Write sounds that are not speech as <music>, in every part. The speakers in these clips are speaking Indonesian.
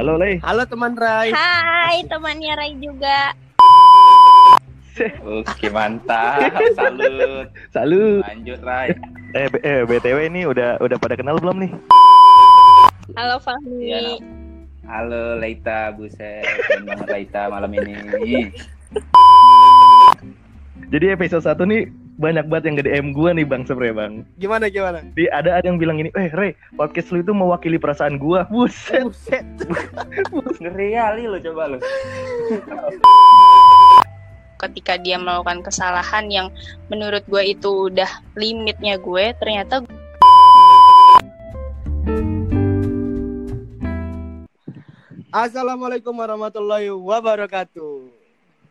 Halo Lei. Halo teman Rai. Hai temannya Rai juga. <laughs> Oke mantap, salut. Salut. Lanjut Rai. Eh, eh BTW ini udah udah pada kenal belum nih? Halo Fahmi. Iya. Halo Leita, buset, banget Leita malam ini. Jadi episode 1 nih banyak banget yang nge-DM gua nih Bang sebenernya Bang. Gimana gimana? Di ada ada yang bilang gini, "Eh, Rey, podcast lu itu mewakili perasaan gua." Buset. Buset. <laughs> Ngeri kali lo coba lo. Ketika dia melakukan kesalahan yang menurut gue itu udah limitnya gue, ternyata Assalamualaikum warahmatullahi wabarakatuh.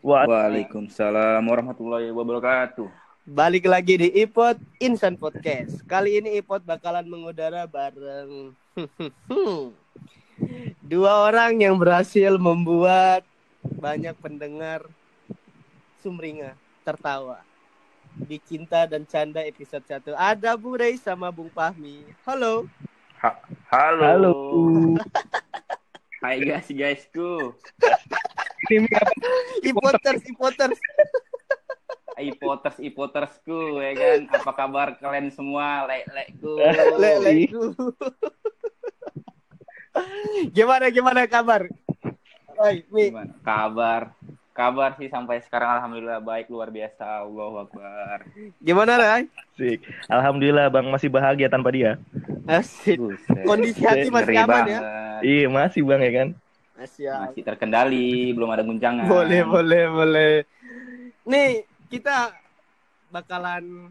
Waalaikumsalam warahmatullahi wabarakatuh. Balik lagi di Ipot Insan Podcast. Kali ini Ipot bakalan mengudara bareng <laughs> dua orang yang berhasil membuat banyak pendengar sumringah tertawa di Cinta dan Canda episode 1. Ada Bu Rey sama Bung Fahmi. Halo. Halo. halo. Hai guys guysku. <laughs> Ipoters, Ipoters. Ipoters ipotersku ya kan. Apa kabar kalian semua? Lek-lekku. Leleku. gimana gimana kabar? Oi, Mi. Gimana? Kabar. Kabar sih sampai sekarang alhamdulillah baik luar biasa. Allahu akbar. Gimana, Rai? Asik. Alhamdulillah Bang masih bahagia tanpa dia. Asik. Buset. Kondisi hati masih Ngeri aman ya? Iya, masih Bang ya kan? Masih aman. Masih terkendali, belum ada guncangan. Boleh, boleh, boleh. Nih, kita bakalan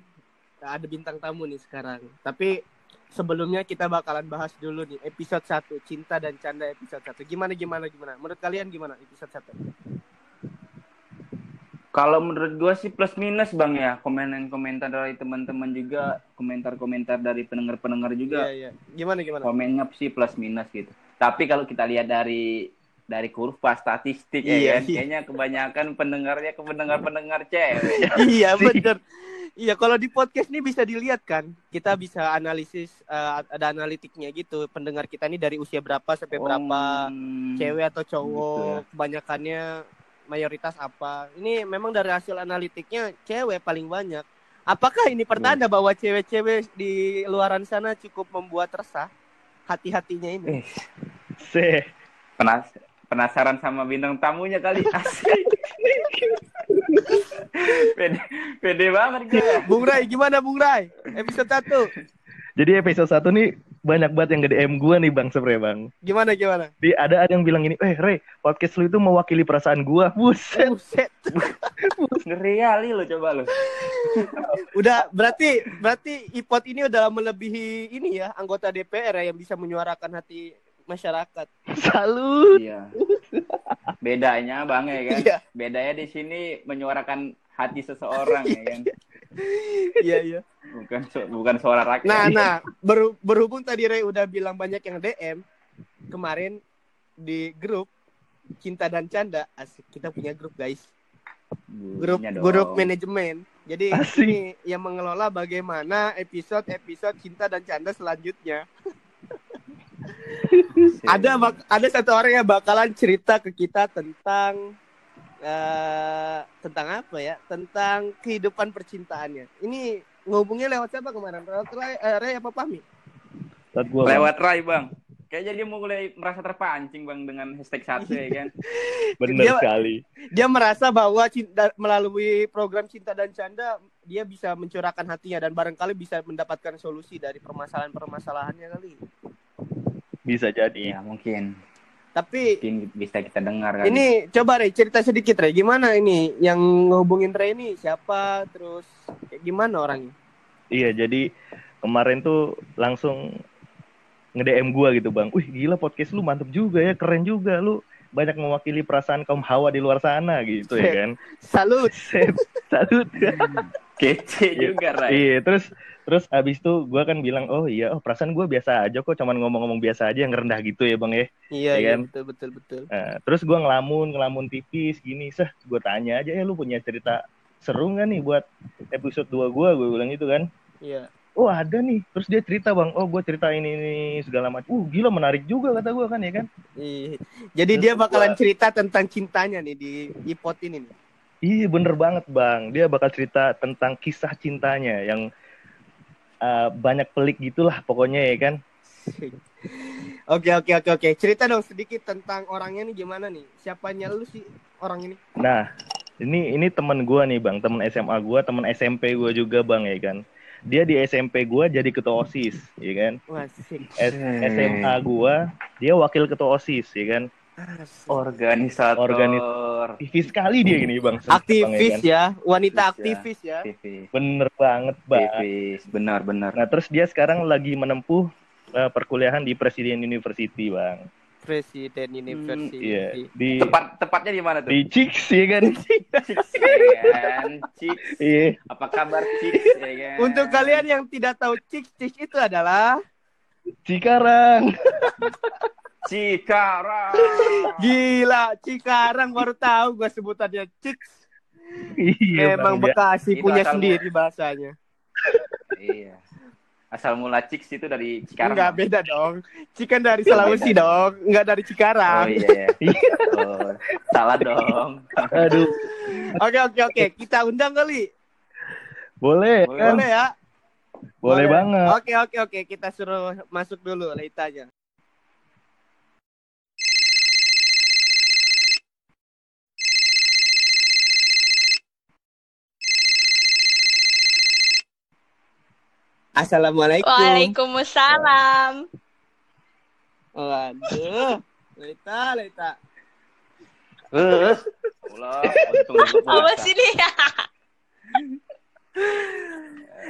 ada bintang tamu nih sekarang. Tapi sebelumnya kita bakalan bahas dulu nih episode 1 Cinta dan Canda episode 1. Gimana gimana gimana? Menurut kalian gimana episode 1? Kalau menurut gua sih plus minus bang ya komentar-komentar dari teman-teman juga komentar-komentar dari pendengar-pendengar juga Iya, iya. Gimana gimana? komennya sih plus minus gitu. Tapi kalau kita lihat dari dari kurva statistik Iya, ya kan, iya. kayaknya kebanyakan pendengarnya ke pendengar-pendengar cewek. <laughs> iya, bener. Iya, kalau di podcast ini bisa dilihat kan, kita bisa analisis eh, ada analitiknya gitu. Pendengar kita ini dari usia berapa sampai berapa, Hmm, cewek atau cowok, Gitu ya. kebanyakannya mayoritas apa. Ini memang dari hasil analitiknya cewek paling banyak. Apakah ini pertanda bahwa cewek-cewek di luaran sana cukup membuat resah hati-hatinya ini? Eh, <laughs> penas penasaran sama bintang tamunya kali <laughs> asik. pede, pede banget gue. Bung Rai, gimana Bung Rai? Episode 1. Jadi episode 1 nih banyak banget yang nge-DM gua nih Bang sebenernya Bang. Gimana gimana? Di ada ada yang bilang gini, "Eh, Rey, podcast lu itu mewakili perasaan gua." Buset. Buset. Ngeri kali lo coba lo. Udah berarti berarti Ipot ini udah melebihi ini ya anggota DPR ya yang bisa menyuarakan hati masyarakat. Salut. Iya. Bedanya bang ya kan. Iya. Bedanya di sini menyuarakan hati seseorang ya kan. Iya iya. Bukan su- bukan suara rakyat. Nah, nah, beru- berhubung tadi Ray udah bilang banyak yang DM, kemarin di grup Cinta dan Canda, asik kita punya grup guys, grup grup manajemen. Jadi Asik. ini yang mengelola bagaimana episode-episode Cinta dan Canda selanjutnya. <laughs> Ada ada satu orang yang bakalan cerita ke kita tentang eh tentang apa ya? Tentang kehidupan percintaannya. Ini ngehubungnya lewat siapa kemarin? Lewat Ray, eh, Ray apa Pahmi? Saat gua Bang. lewat Rai bang. Kayaknya dia mau mulai merasa terpancing bang dengan hashtag satu ya kan. <laughs> bener Dia- sekali. Dia merasa bahwa cinta, melalui program Cinta dan Canda dia bisa mencurahkan hatinya dan barangkali bisa mendapatkan solusi dari permasalahan-permasalahannya kali. Bisa jadi. Iya mungkin. Tapi Mungkin bisa kita dengar kan. ini coba Ray cerita sedikit Ray, gimana ini yang ngehubungin Ray ini siapa terus kayak gimana orangnya? Iya, jadi kemarin tuh langsung nge-DM gua gitu, Bang. Wih, gila podcast lu mantep juga ya, keren juga lu. Banyak mewakili perasaan kaum hawa di luar sana gitu ya kan. Salut. Salut. <laughs> Kece juga Rai. Iya, terus terus abis itu gua kan bilang, "Oh iya, oh perasaan gua biasa aja kok, cuman ngomong-ngomong biasa aja yang rendah gitu ya, Bang ya." Iya, Iya iya kan? betul betul betul. Nah, terus gua ngelamun, ngelamun tipis gini, seh, gua tanya aja ya lu punya cerita seru nggak nih buat episode 2 gua, gua bilang gitu kan. Iya. oh ada nih terus dia cerita bang oh gue cerita ini ini segala macam uh gila menarik juga kata gue kan ya kan Ih, Jadi dia bakalan cerita tentang cintanya nih di ipot ini nih. Iya bener banget bang, dia bakal cerita tentang kisah cintanya yang uh, banyak pelik gitulah pokoknya ya kan. Oke oke oke oke. Cerita dong sedikit tentang orangnya nih gimana nih? Siapanya lu sih orang ini? Nah ini ini teman gua nih bang, teman SMA gua, teman SMP gua juga bang ya kan. Dia di SMP gua jadi ketua osis, ya kan. Wah. S- SMA gua dia wakil ketua osis, ya kan. Organisator. Organis- Aktivis sekali dia gini bang. <laughs> Bang, Aktivis ya kan? ya, wanita Aktivis ya. aktivis ya. Bener banget bang. Aktivis. Benar benar. Nah terus dia sekarang lagi menempuh uh, perkuliahan di Presiden University bang. Presiden University. Iya di Tepat tepatnya di mana tuh? di Chicks ya kan. Chicks <laughs> ya kan. Chicks. Iya. Apa kabar Chicks ya kan? Untuk kalian yang tidak tahu Cik Cik itu adalah Cikarang. <laughs> Cikarang. gila Cikarang baru tahu gua sebutannya Cik. Iya, Memang Bang, ya. Bekasi Itu punya sendiri bahasanya. Iya. Asal mula Chicks itu dari Cikarang. Enggak beda dong. Cikan dari Sulawesi dong, enggak dari Oh Cikarang. iya. iya. <laughs> Oh, salah dong. Aduh. Oke oke oke, kita undang kali. Boleh, Boleh. kan? Boleh ya? Boleh banget. Oke oke oke, kita suruh masuk dulu Leitanya. Assalamualaikum. Waalaikumsalam. Waduh. Leita, Leita. Eh. Apa sih? Nggak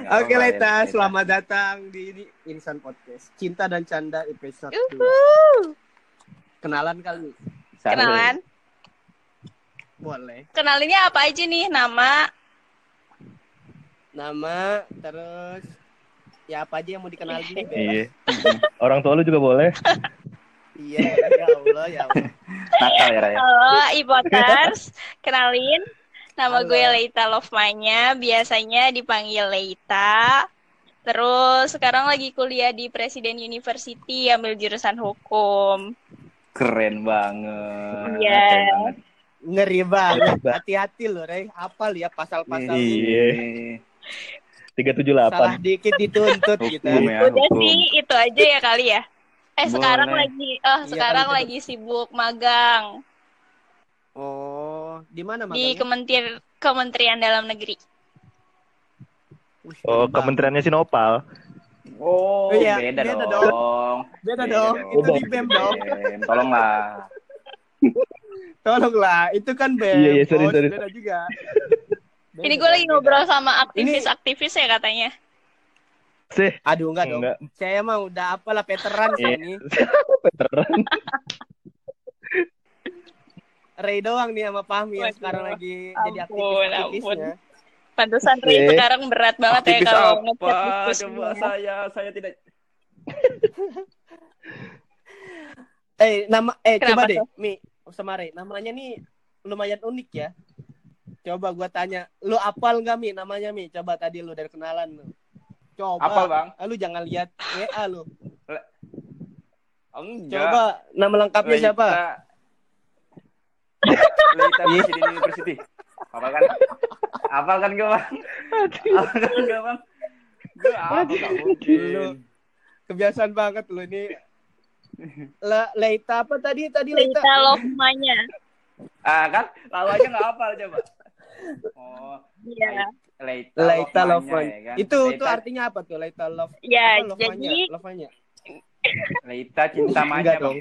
<laughs> Oke ya, selamat datang di ini Insan Podcast. Cinta dan Canda episode 2. Yuhu. Kenalan kali. Kenalan. Boleh. Kenalinnya apa aja nih? Nama, Nama, terus ya apa aja yang mau dikenal gini bebas. Iya. <laughs> Orang tua lu juga boleh. Iya, ya Allah, ya Allah. Nakal ya Raya. halo Ipoters. Kenalin, nama Halo. gue Leita Lovemanya. Biasanya dipanggil Leita. Terus sekarang lagi kuliah di Presiden University ambil jurusan hukum. Keren banget. Iya. Banget. Ngeri banget. Hati-hati loh, Rey. Hafal ya pasal-pasal. Iya. Iya. 378. Salah dikit dituntut gitu. Ya, Udah hukum. sih, itu aja ya kali ya. Eh Boleh. sekarang lagi, eh Iya, sekarang lagi sibuk magang Oh, di mana di magangnya? Kementerian Kementerian Dalam Negeri. Wih, Oh. Kementeriannya Sinopal. Oh, Iya, beda, beda dong. dong. Beda dong, itu di BEM dong. BEM. Tolonglah. <laughs> Tolonglah, itu kan BEM. Iya, iya, sorry, Bos. sorry. Beda juga. Beda, Ini gue lagi beda. ngobrol sama aktivis-aktivis ya katanya. Sih. Aduh, enggak dong. Enggak. Saya mah udah apalah veteran Iya. ini. <laughs> Veteran. Ray doang nih sama Fahmi yang sekarang lagi jadi Ampun, aktivis-aktivisnya. Pantesan Ri Oke. sekarang berat banget ya Aktivis kalau apa? Coba semua. saya saya tidak <laughs> Eh, nama eh Kenapa coba deh, tuh? Mi sama Ray. Namanya nih lumayan unik ya. Coba gua tanya, lu apal nggak Mi namanya Mi? Coba tadi lu dari kenalan lu. Coba. apa, Bang? Ah, lu jangan lihat WA lu. Enggak. Coba nama lengkapnya Leita- siapa? Leita Presiden University. Apa kan? Apa kan gue bang? Apa kan gue bang? Gue apa Lu. mungkin. Kebiasaan banget lu ini. Le Leita apa tadi? Tadi Leita. Leita Lovemanya. Ah kan? Lalu aja nggak hafal coba. Oh, Iya. Leita Lovemanya, Love ya kan? Itu Leita, itu artinya apa tuh Leita Love? Ya, apa, jadi Lovemanya? Lovemanya? Leita cinta manja dong.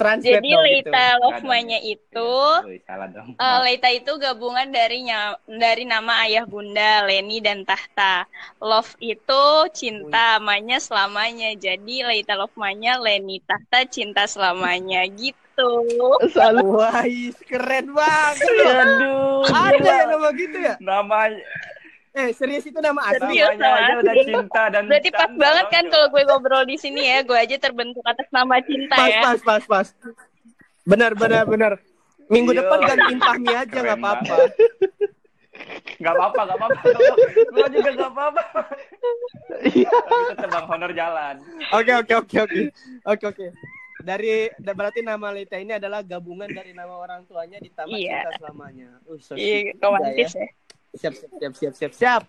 Translate jadi dong Leita gitu. Lovemanya dong. itu Wih, salah dong. eh, Leita itu gabungan dari nya- dari nama ayah bunda Leni dan Tahta. Love itu cinta, manya selamanya. Jadi Leita Lovemanya Leni Tahta cinta selamanya gitu. Wah, is, keren banget. Aduh. Ada ya nama gitu ya? Namanya, Eh, serius itu nama asli. Serius, sama udah cinta dan Berarti pas banget Bang, kan kalau gue ngobrol di sini ya, gue aja terbentuk atas nama cinta Pas, ya. pas, pas, pas. Benar, benar, benar. Minggu Iya. depan gantiin Fahmi aja nggak apa-apa. Gak apa-apa, gak apa-apa. Gue juga gak apa-apa. Iya. Tetap bang honor jalan. Oke oke oke oke oke oke. Dari da- berarti nama Lita ini adalah gabungan dari nama orang tuanya ditambah Iya. cinta selamanya. Uh, so Iya, sweet juga romantis ya. Siap siap siap siap siap siap.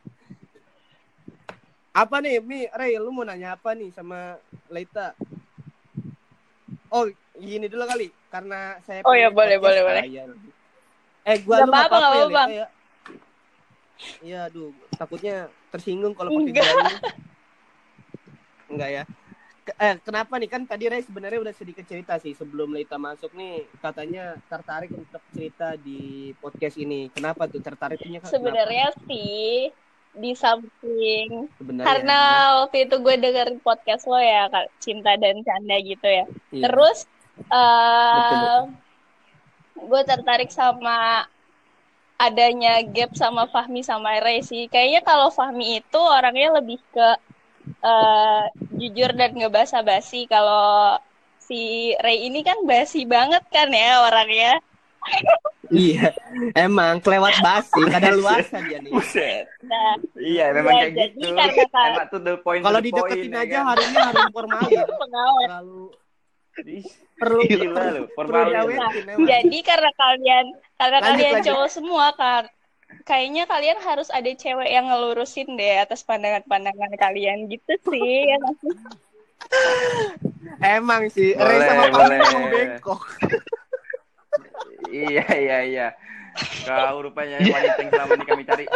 Apa nih, Mi, Ray, lu mau nanya apa nih sama Lita? Oh, gini dulu kali, karena saya. Oh, ya, boleh, boleh, boleh. Eh, gua Nggak lu apa-apa, ya, apa-apa. Lita, ya. Iya, aduh, takutnya tersinggung kalau pakai Enggak. Enggak ya. Eh, kenapa nih kan tadi Ray sebenarnya udah sedikit cerita sih sebelum Lita masuk nih katanya tertarik untuk cerita di podcast ini. Kenapa tuh tertariknya? kenapa? Sebenarnya sih di samping sebenarnya karena waktu itu gue dengerin podcast lo ya Kak, cinta dan canda gitu ya. Iya. Terus Betul, gue tertarik sama adanya gap sama Fahmi sama Ray sih. Kayaknya kalau Fahmi itu orangnya lebih ke eh, jujur dan nggak basa-basi. Kalau si Ray ini kan basi banget kan ya orangnya. Iya, emang kelewat basi, kada luasa dia nih. Buset. Nah, Iya, memang Ya, kayak jadi gitu. kan- Emang tuh the point Kalau the point, dideketin ya aja kan? hari ini harus formalin. pengawet. Terlalu Ih, perlu Gila lu, formalin. emang. Jadi karena kalian karena Lanjut, kalian lanjut. cowok semua kan kayaknya kalian harus ada cewek yang ngelurusin deh atas pandangan-pandangan kalian gitu sih ya? <laughs> Emang sih, Boleh, Ray sama boleh. emang bengkok. <laughs> Iya, iya, iya. Kau rupanya wanita yang selama ini kami cari. <laughs>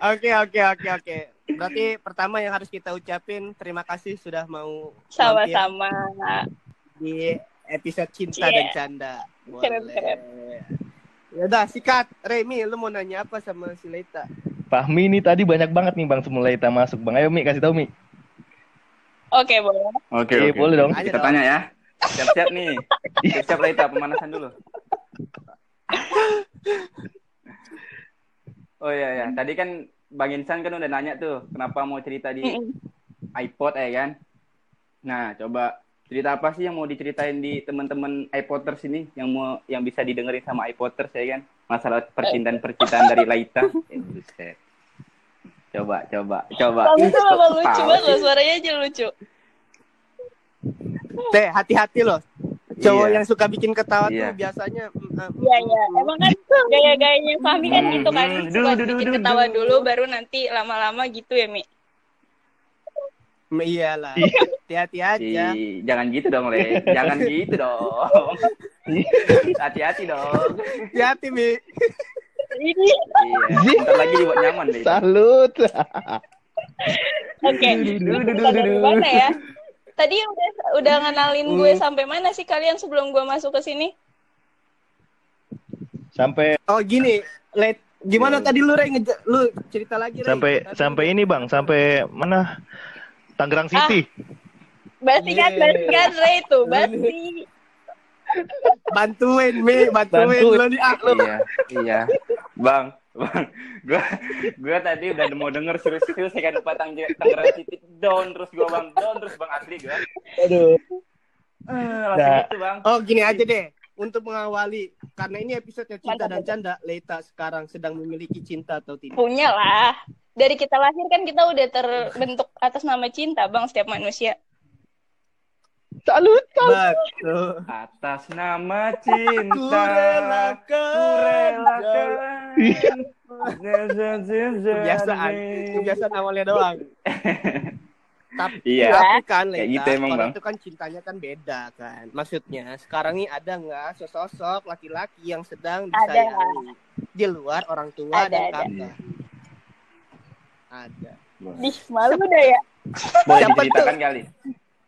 Oke, oke, oke, oke. Berarti pertama yang harus kita ucapin terima kasih sudah mau sama-sama di episode cinta Iya. dan canda. Keren, Boleh. keren. Ya udah, sikat. Remy, lu mau nanya apa sama si Leta? Fahmi ini tadi banyak banget nih Bang semula kita masuk. Bang, ayo Mi kasih tahu Mi. oke boleh Oke, Iya, oke. boleh dong. Ayo Kita dong. tanya ya. Siap-siap nih. Siap-siap Laita, pemanasan dulu. Oh iya ya, tadi kan Bang Insan kan udah nanya tuh, kenapa mau cerita di iPod ya kan? Nah, coba cerita apa sih yang mau diceritain di teman-teman iPoders ini yang mau yang bisa didengerin sama iPoders ya kan? Masalah percintaan-percintaan dari Laita. Buset. Coba, coba, coba. kamu Ih, tuh emang lucu banget loh suaranya aja lucu Teh, hati-hati loh. Cowok Iya. yang suka bikin ketawa Iya. tuh biasanya mm, mm, iya iya emang kan gaya-gayanya Fahmi kan Hmm, gitu kan hmm. suka bikin ketawa dulu baru nanti lama-lama gitu ya Mi mm, <laughs> iyalah. Iya. Hati-hati aja. Ih, jangan gitu dong, Le. <laughs> Jangan gitu dong. <laughs> Hati-hati dong. Hati-hati, Mi. ini Iya, bentar lagi dibuat nyaman deh. Salut. oke mana ya tadi udah udah ngenalin gue Hmm. sampai mana sih kalian sebelum gue masuk ke sini Sampai Oh, gini. Let gimana Iya. tadi lu Ray lu cerita lagi Ray. sampai Tadi- sampai ini Bang, sampai mana? Tangerang City. Basi kan, Yeay. basi kan, Ray itu, basi. bantuin Mi, bantuin, Bantuin. nih ah, lu. Iya, iya. Bang, Bang, gua gua tadi udah mau denger serius-serius ya kan patang Tangerang City down terus gua Bang, down terus Bang asli gua. Aduh. Eh, langsung Nah. gitu, Bang. Oh, gini aja deh. Untuk mengawali karena ini episode cinta Mantap, dan canda, Leta sekarang sedang memiliki cinta atau tidak? Punya lah. Dari kita lahir kan kita udah terbentuk atas nama cinta, Bang, setiap manusia. Salut. Betul. Atas nama cinta. Kurelakan. Kurelakan. Kebiasaan, kebiasaan awalnya doang. <laughs> Tapi, Iya. tapi kan Kayak Leta, gitu emang, kalau Bang. itu kan cintanya kan beda kan. Maksudnya sekarang nih ada nggak sesosok laki-laki yang sedang Ada. disayangi di luar orang tua Ada, dan ada. kakak? Ada. Dih, malu udah ya. Boleh Siapa diceritakan kali?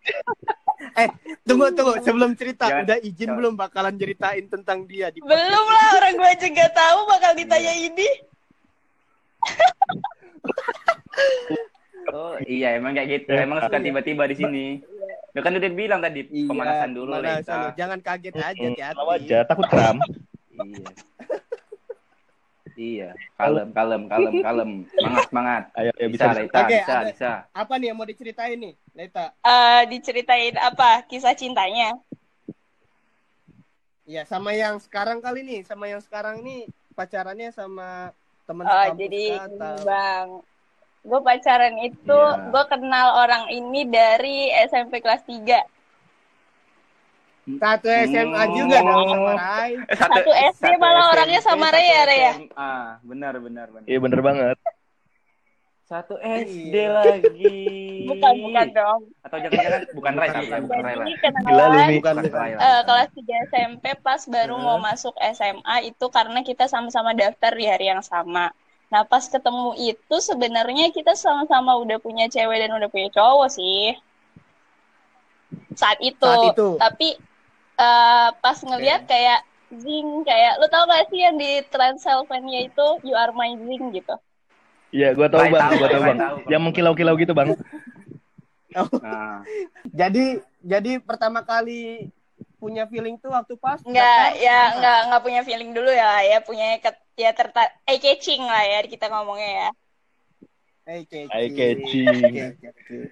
<laughs> Tunggu tunggu sebelum cerita Jangan- udah izin jangan. belum bakalan ceritain tentang dia di Belum lah, orang gue aja gak tahu bakal ditanya ini. <laughs> Oh iya emang kayak gitu. Emang suka tiba-tiba di sini. Lu kan udah bilang tadi Iya, pemanasan dulu pemanasan dulu. Jangan kaget aja Mm, hati-hati. Tahu aja, takut kram. Iya. iya, kalem, kalem, kalem, kalem. Semangat, semangat. Ayo, ayo Bisa, bisa. Leta, Oke, bisa, ada- bisa. Apa nih yang mau diceritain nih, Leta? Eh, diceritain apa? Kisah cintanya. Ya, sama yang sekarang kali nih, sama yang sekarang nih pacarannya sama teman Oh, sekampus jadi atau bang, gue pacaran itu Iya. gue kenal orang ini dari SMP kelas 3 satu SMA Hmm. juga dong sama Rai. Eh, Satu SD malah orangnya sama satu Rea, Rea. SMA. Benar, benar, benar. Iya bener banget. Satu SD Iya. lagi. bukan bukan dong Atau jangan-jangan bukan Rai, Bukan, tapi ya, bukan. bukan Rai lah. Gila lu. Bukan, Bukan. Rai eh, kelas 3 SMP pas baru Hmm. mau masuk SMA itu karena kita sama-sama daftar di hari yang sama. Nah pas ketemu itu sebenarnya kita sama-sama udah punya cewek dan udah punya cowok sih saat itu. Saat itu. Tapi eh, pas ngeliat kayak zing kayak lu tau gak sih yang di Transylvania itu You Are My Zing gitu. Iya, gua tahu bang, gua tahu bang. Yang mengkilau-kilau gitu bang. Nah, <laughs> Jadi jadi pertama kali punya feeling tuh waktu pas Enggak, ya enggak enggak punya feeling dulu ya, ya punya ke, ya terta eye catching lah ya kita ngomongnya ya. Eye catching. Eye catching. Eye catching.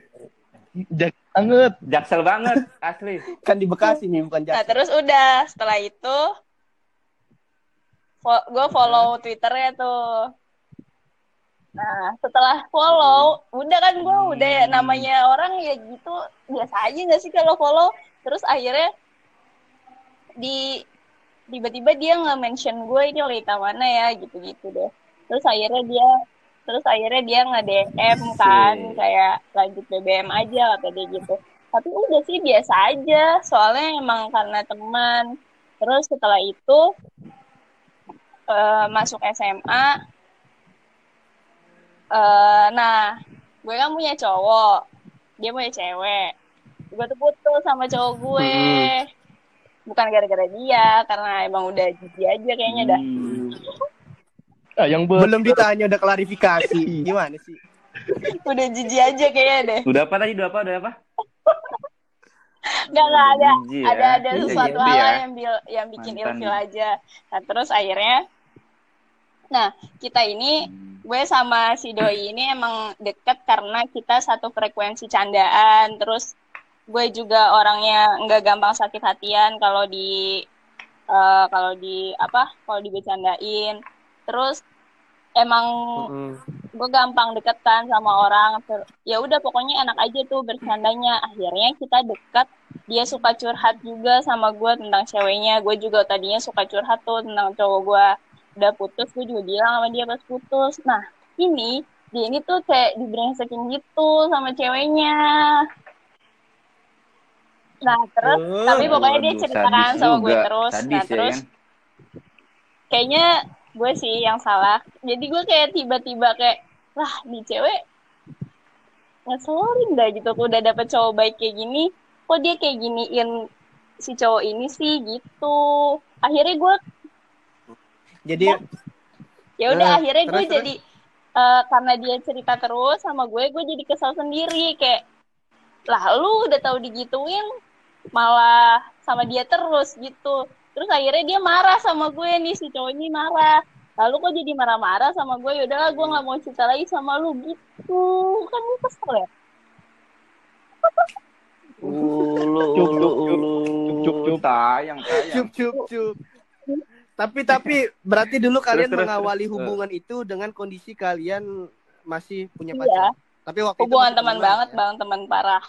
Jak banget. jaksel banget asli. Kan di Bekasi nih bukan Nah, Jakarta. terus udah setelah itu gue follow Twitternya tuh. Nah, setelah follow, udah kan gue udah ya, namanya orang ya gitu biasa aja gak sih kalau follow. Terus akhirnya di tiba-tiba dia nggak mention gue ini Lita mana ya gitu-gitu deh. Terus akhirnya dia terus akhirnya dia nge DM kan kayak lanjut BBM aja kata dia gitu. Tapi udah sih biasa aja, soalnya emang karena teman. Terus setelah itu eh, masuk SMA. eh nah, gue kan punya cowok, dia punya cewek. Gue tuh putus sama cowok gue. Bukan gara-gara dia, karena emang udah jijik aja kayaknya dah. Hmm. Ah, yang ber Belum ditanya udah klarifikasi. Gimana sih? Udah jijik aja kayaknya deh. Udah apa tadi? Udah apa? Udah apa? Gak, gak ada. Jijik ya. ada ada sesuatu hal ya. yang bil, yang bikin Mantan. ilfil aja. Nah terus akhirnya, nah kita ini Hmm. gue sama si doi ini emang deket karena kita satu frekuensi candaan. Terus gue juga orangnya nggak gampang sakit hatian kalau di eh, kalau di apa kalau dibecandain. Terus emang Mm. gue gampang deket kan sama orang. Ter- ya udah pokoknya enak aja tuh bercandanya. Akhirnya kita dekat dia suka curhat juga sama gue tentang ceweknya. Gue juga tadinya suka curhat tuh tentang cowok gue. Udah putus gue juga bilang sama dia pas putus. Nah ini dia ini tuh kayak dibrengsekin gitu sama ceweknya nah terus Oh, tapi pokoknya dia ceritakan sama gue terus. Sadis nah ya, terus kan? kayaknya gue sih yang salah. Jadi gue kayak tiba-tiba kayak lah di cewek ngeselin dah gitu. Aku udah dapet cowok baik kayak gini kok dia kayak giniin si cowok ini sih? Gitu. Akhirnya gue Jadi ya. Udah Eh, akhirnya gue terus, jadi eh, karena dia cerita terus sama gue gue jadi kesal sendiri. Kayak lah lu udah tahu digituin malah sama dia terus gitu terus akhirnya dia marah sama gue nih si cowok ini marah lalu kok jadi marah-marah sama gue yaudahlah gue nggak mau cerita lagi sama lu gitu kan gue kesel ya Ulu, ulu, ulu. cup, cup. Tayang, cup cup cup. Tapi tapi berarti dulu kalian terus, mengawali terus. hubungan itu dengan kondisi kalian masih punya Iya. pacar. Tapi waktu itu hubungan masih teman banget ya? bang teman parah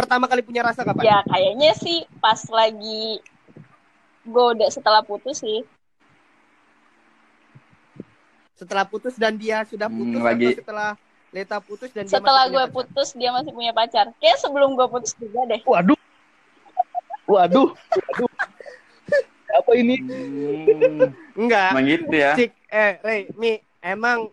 Pertama kali punya rasa kapan? ya kayaknya sih pas lagi gue udah setelah putus sih Setelah putus dan dia sudah Hmm, putus lagi- atau setelah Leta putus dan dia setelah gue pacar? putus dia masih punya pacar kayak sebelum gue putus juga deh Waduh. Waduh. Waduh. Apa ini? Hmm, Enggak. emang gitu ya. Cik, eh, Rey, Mi, emang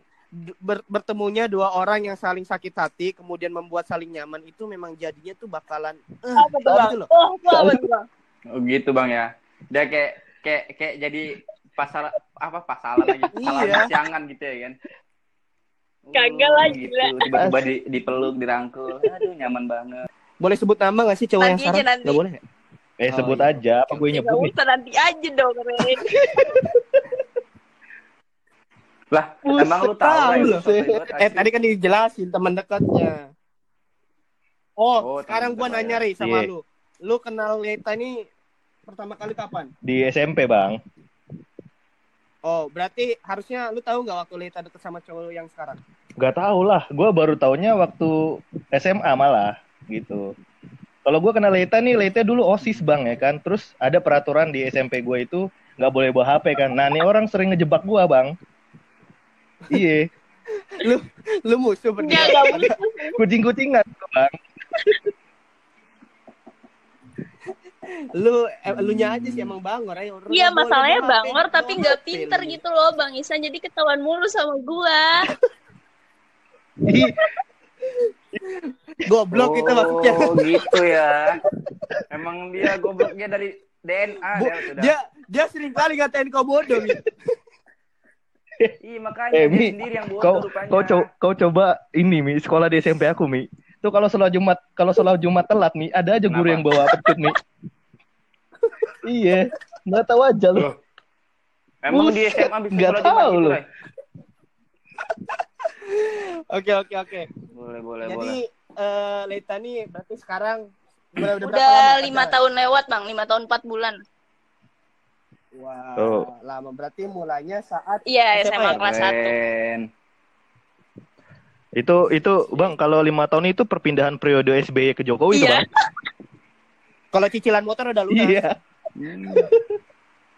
ber- bertemunya dua orang yang saling sakit hati kemudian membuat saling nyaman itu memang jadinya tuh bakalan eh, apa tuh bang gitu loh. oh itu apa tuh bang Oh gitu bang ya. Dia kayak kayak kayak jadi pasal apa pasalan lagi pasalan Iya. siangan gitu ya kan. <laughs> Kagak Oh, lah, gitu. gila. Tiba-tiba di, dipeluk, dirangkul. Aduh nyaman banget. Boleh sebut nama gak sih cowok yang Nanti nanti. Gak boleh ya? Eh Oh, sebut iya. aja apa gue Gak nyebut nih. usah nanti aja dong Ren. <laughs> Lah, Buset, emang lu tahu lah Eh tadi kan dijelasin teman dekatnya. Oh, Oh, sekarang gua nanya ya. Rey sama Iya. lu. lu kenal Leta ini pertama kali kapan? Di SMP, Bang. Oh, berarti harusnya lu tahu nggak waktu Leta deket sama cowok yang sekarang? Gak tau lah, gue baru taunya waktu SMA malah gitu. Kalau gue kenal Leita nih, Leita dulu osis bang ya kan. Terus ada peraturan di SMP gue itu nggak boleh bawa HP kan. Nah ini orang sering ngejebak gue bang. Iya, Lu musuh Enggak, berdua. enggak kucing-kucingan tuh, bang. Lu eh, lu nya aja sih emang bangor ayo. Lu Iya masalahnya bangor tapi nggak pinter lu. gitu loh Bang Isan jadi ketahuan mulu sama gua. Goblok itu maksudnya. Oh, gitu ya. Emang dia gobloknya dari DNA Bu, dia sudah. dia dia sering kali ngatain kau bodoh Mi. Iya, makanya Eh, dia Mi, sendiri yang bodoh kau rupanya. kau, co- kau coba ini mi sekolah di SMP aku mi. Tuh kalau sholat Jumat kalau sholat Jumat telat mi ada aja guru Kenapa? yang bawa pecut mi. <laughs> iya, nggak tahu aja lu. Loh. Emang di Buset, SMA bisa nggak tahu gitu, lu. Ray? Oke oke oke. Boleh, boleh, Jadi boleh. eh Leta nih berarti sekarang udah, udah, berapa Udah lama lima tahun lewat Bang, lima tahun empat bulan. Wah, Oh. lama berarti mulanya saat Iya SMA SMA ya? kelas satu. Keren. Itu itu bang kalau lima tahun itu perpindahan periode SBY ke Jokowi tuh Iya. bang. <laughs> Kalau cicilan motor udah lunas. Iya. Hmm.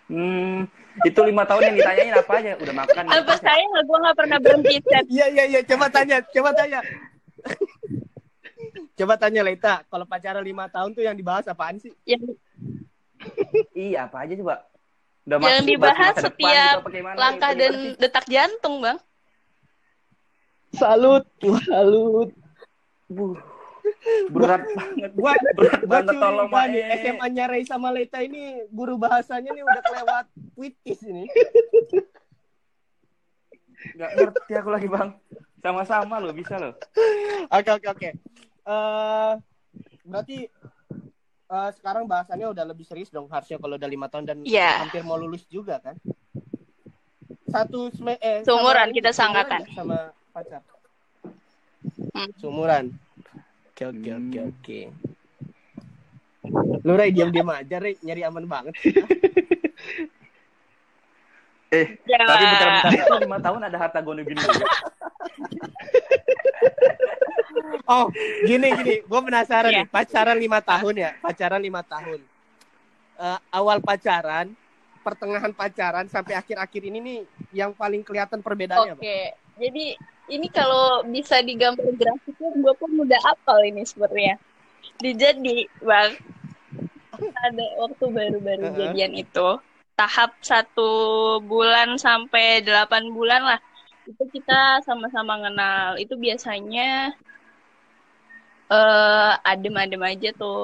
Hmm, itu lima tahun yang ditanyain apa aja? Udah makan? Apa saya nggak gua nggak pernah berhenti chat. Iya iya iya, coba tanya, coba tanya. coba tanya Leta, kalau pacaran lima tahun tuh yang dibahas apaan sih? Yang, Iya, apa aja coba? Udah yang masuk dibahas masa depan setiap gitu, langkah dan detak jantung Bang. Salut, salut. Buh, <laughs> berat banget. Gua berat banget tolong Mae. SMA-nya Ray sama Leta ini guru bahasanya nih udah kelewat puitis ini. Gak ngerti aku lagi bang. Sama-sama lo bisa lo. Oke oke oke. Eh berarti eh, sekarang bahasannya udah lebih serius dong harusnya kalau udah lima tahun dan Iya. hampir mau lulus juga kan? Satu sme eh Seumuran, sama- kita seangkatan. nggak sama pacar. Hmm. Seumuran. Oke oke Hmm. oke oke. Lu Ray diam-diam aja Ray, nyari aman banget. <laughs> Eh, Ya. tapi bentar-bentar itu <laughs> lima tahun ada harta gono gini. <laughs> Oh, gini gini, gue penasaran Iya. nih, pacaran lima tahun ya, pacaran lima tahun. Eh, awal pacaran, pertengahan pacaran sampai akhir-akhir ini nih, yang paling kelihatan perbedaannya Oke, apa? jadi ini kalau bisa digambar grafiknya, gue pun udah apal ini sebenarnya. Dijadi, bang, <laughs> ada waktu baru-baru Heeh. jadian itu, tahap satu bulan sampai delapan bulan lah, itu kita sama-sama kenal. Itu biasanya eh adem-adem aja tuh.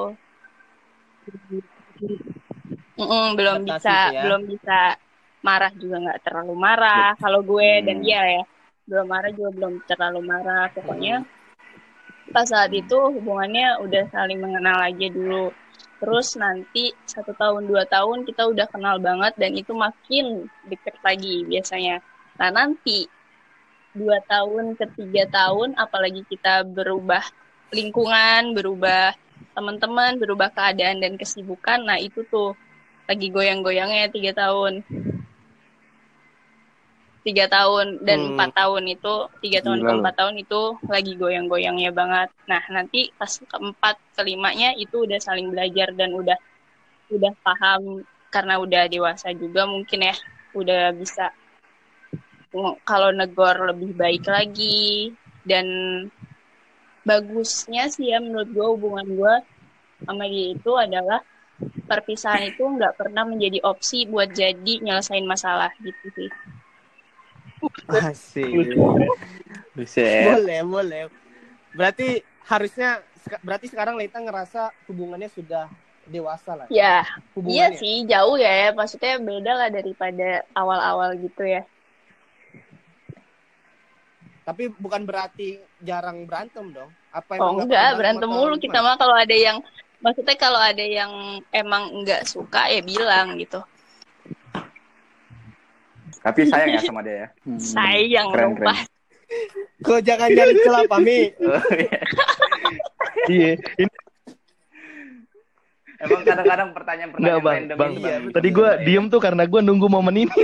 Mm-mm, belum Adaptasi bisa, ya. belum bisa marah juga nggak terlalu marah. Kalau gue dan Hmm. dia ya, belum marah juga belum terlalu marah. Pokoknya pas saat itu hubungannya udah saling mengenal aja dulu. Terus nanti satu tahun dua tahun kita udah kenal banget dan itu makin deket lagi biasanya. Nah nanti dua tahun ke tiga tahun apalagi kita berubah lingkungan, berubah teman-teman, berubah keadaan dan kesibukan. Nah itu tuh lagi goyang-goyangnya tiga tahun. Tiga tahun dan Hmm. empat tahun itu, tiga tahun Gila ke empat tahun itu lagi goyang-goyangnya banget. Nah nanti pas keempat, kelimanya itu udah saling belajar dan udah udah paham karena udah dewasa juga mungkin ya, udah bisa kalau negor lebih baik lagi dan bagusnya sih ya menurut gue hubungan gue sama dia itu adalah perpisahan itu nggak pernah menjadi opsi buat jadi nyelesain masalah gitu sih. Asik. Buset. boleh, boleh. Berarti harusnya berarti sekarang Leta ngerasa hubungannya sudah dewasa lah. Ya, iya Hubungannya. sih jauh ya, maksudnya beda lah daripada awal-awal gitu ya. Tapi bukan berarti jarang berantem dong. Apa Oh enggak, berantem mulu kita mah kalau ada yang maksudnya kalau ada yang emang nggak suka ya bilang gitu. Tapi sayang ya sama dia ya. Hmm. Sayang Keren, dong, keren. Kau jangan nyari celah, Pami. Oh, <laughs> iya. Iya, Emang kadang-kadang pertanyaan-pertanyaan bang, random bang. Iya, Bang. Tadi gue diem tuh karena gue nunggu momen ini. <laughs>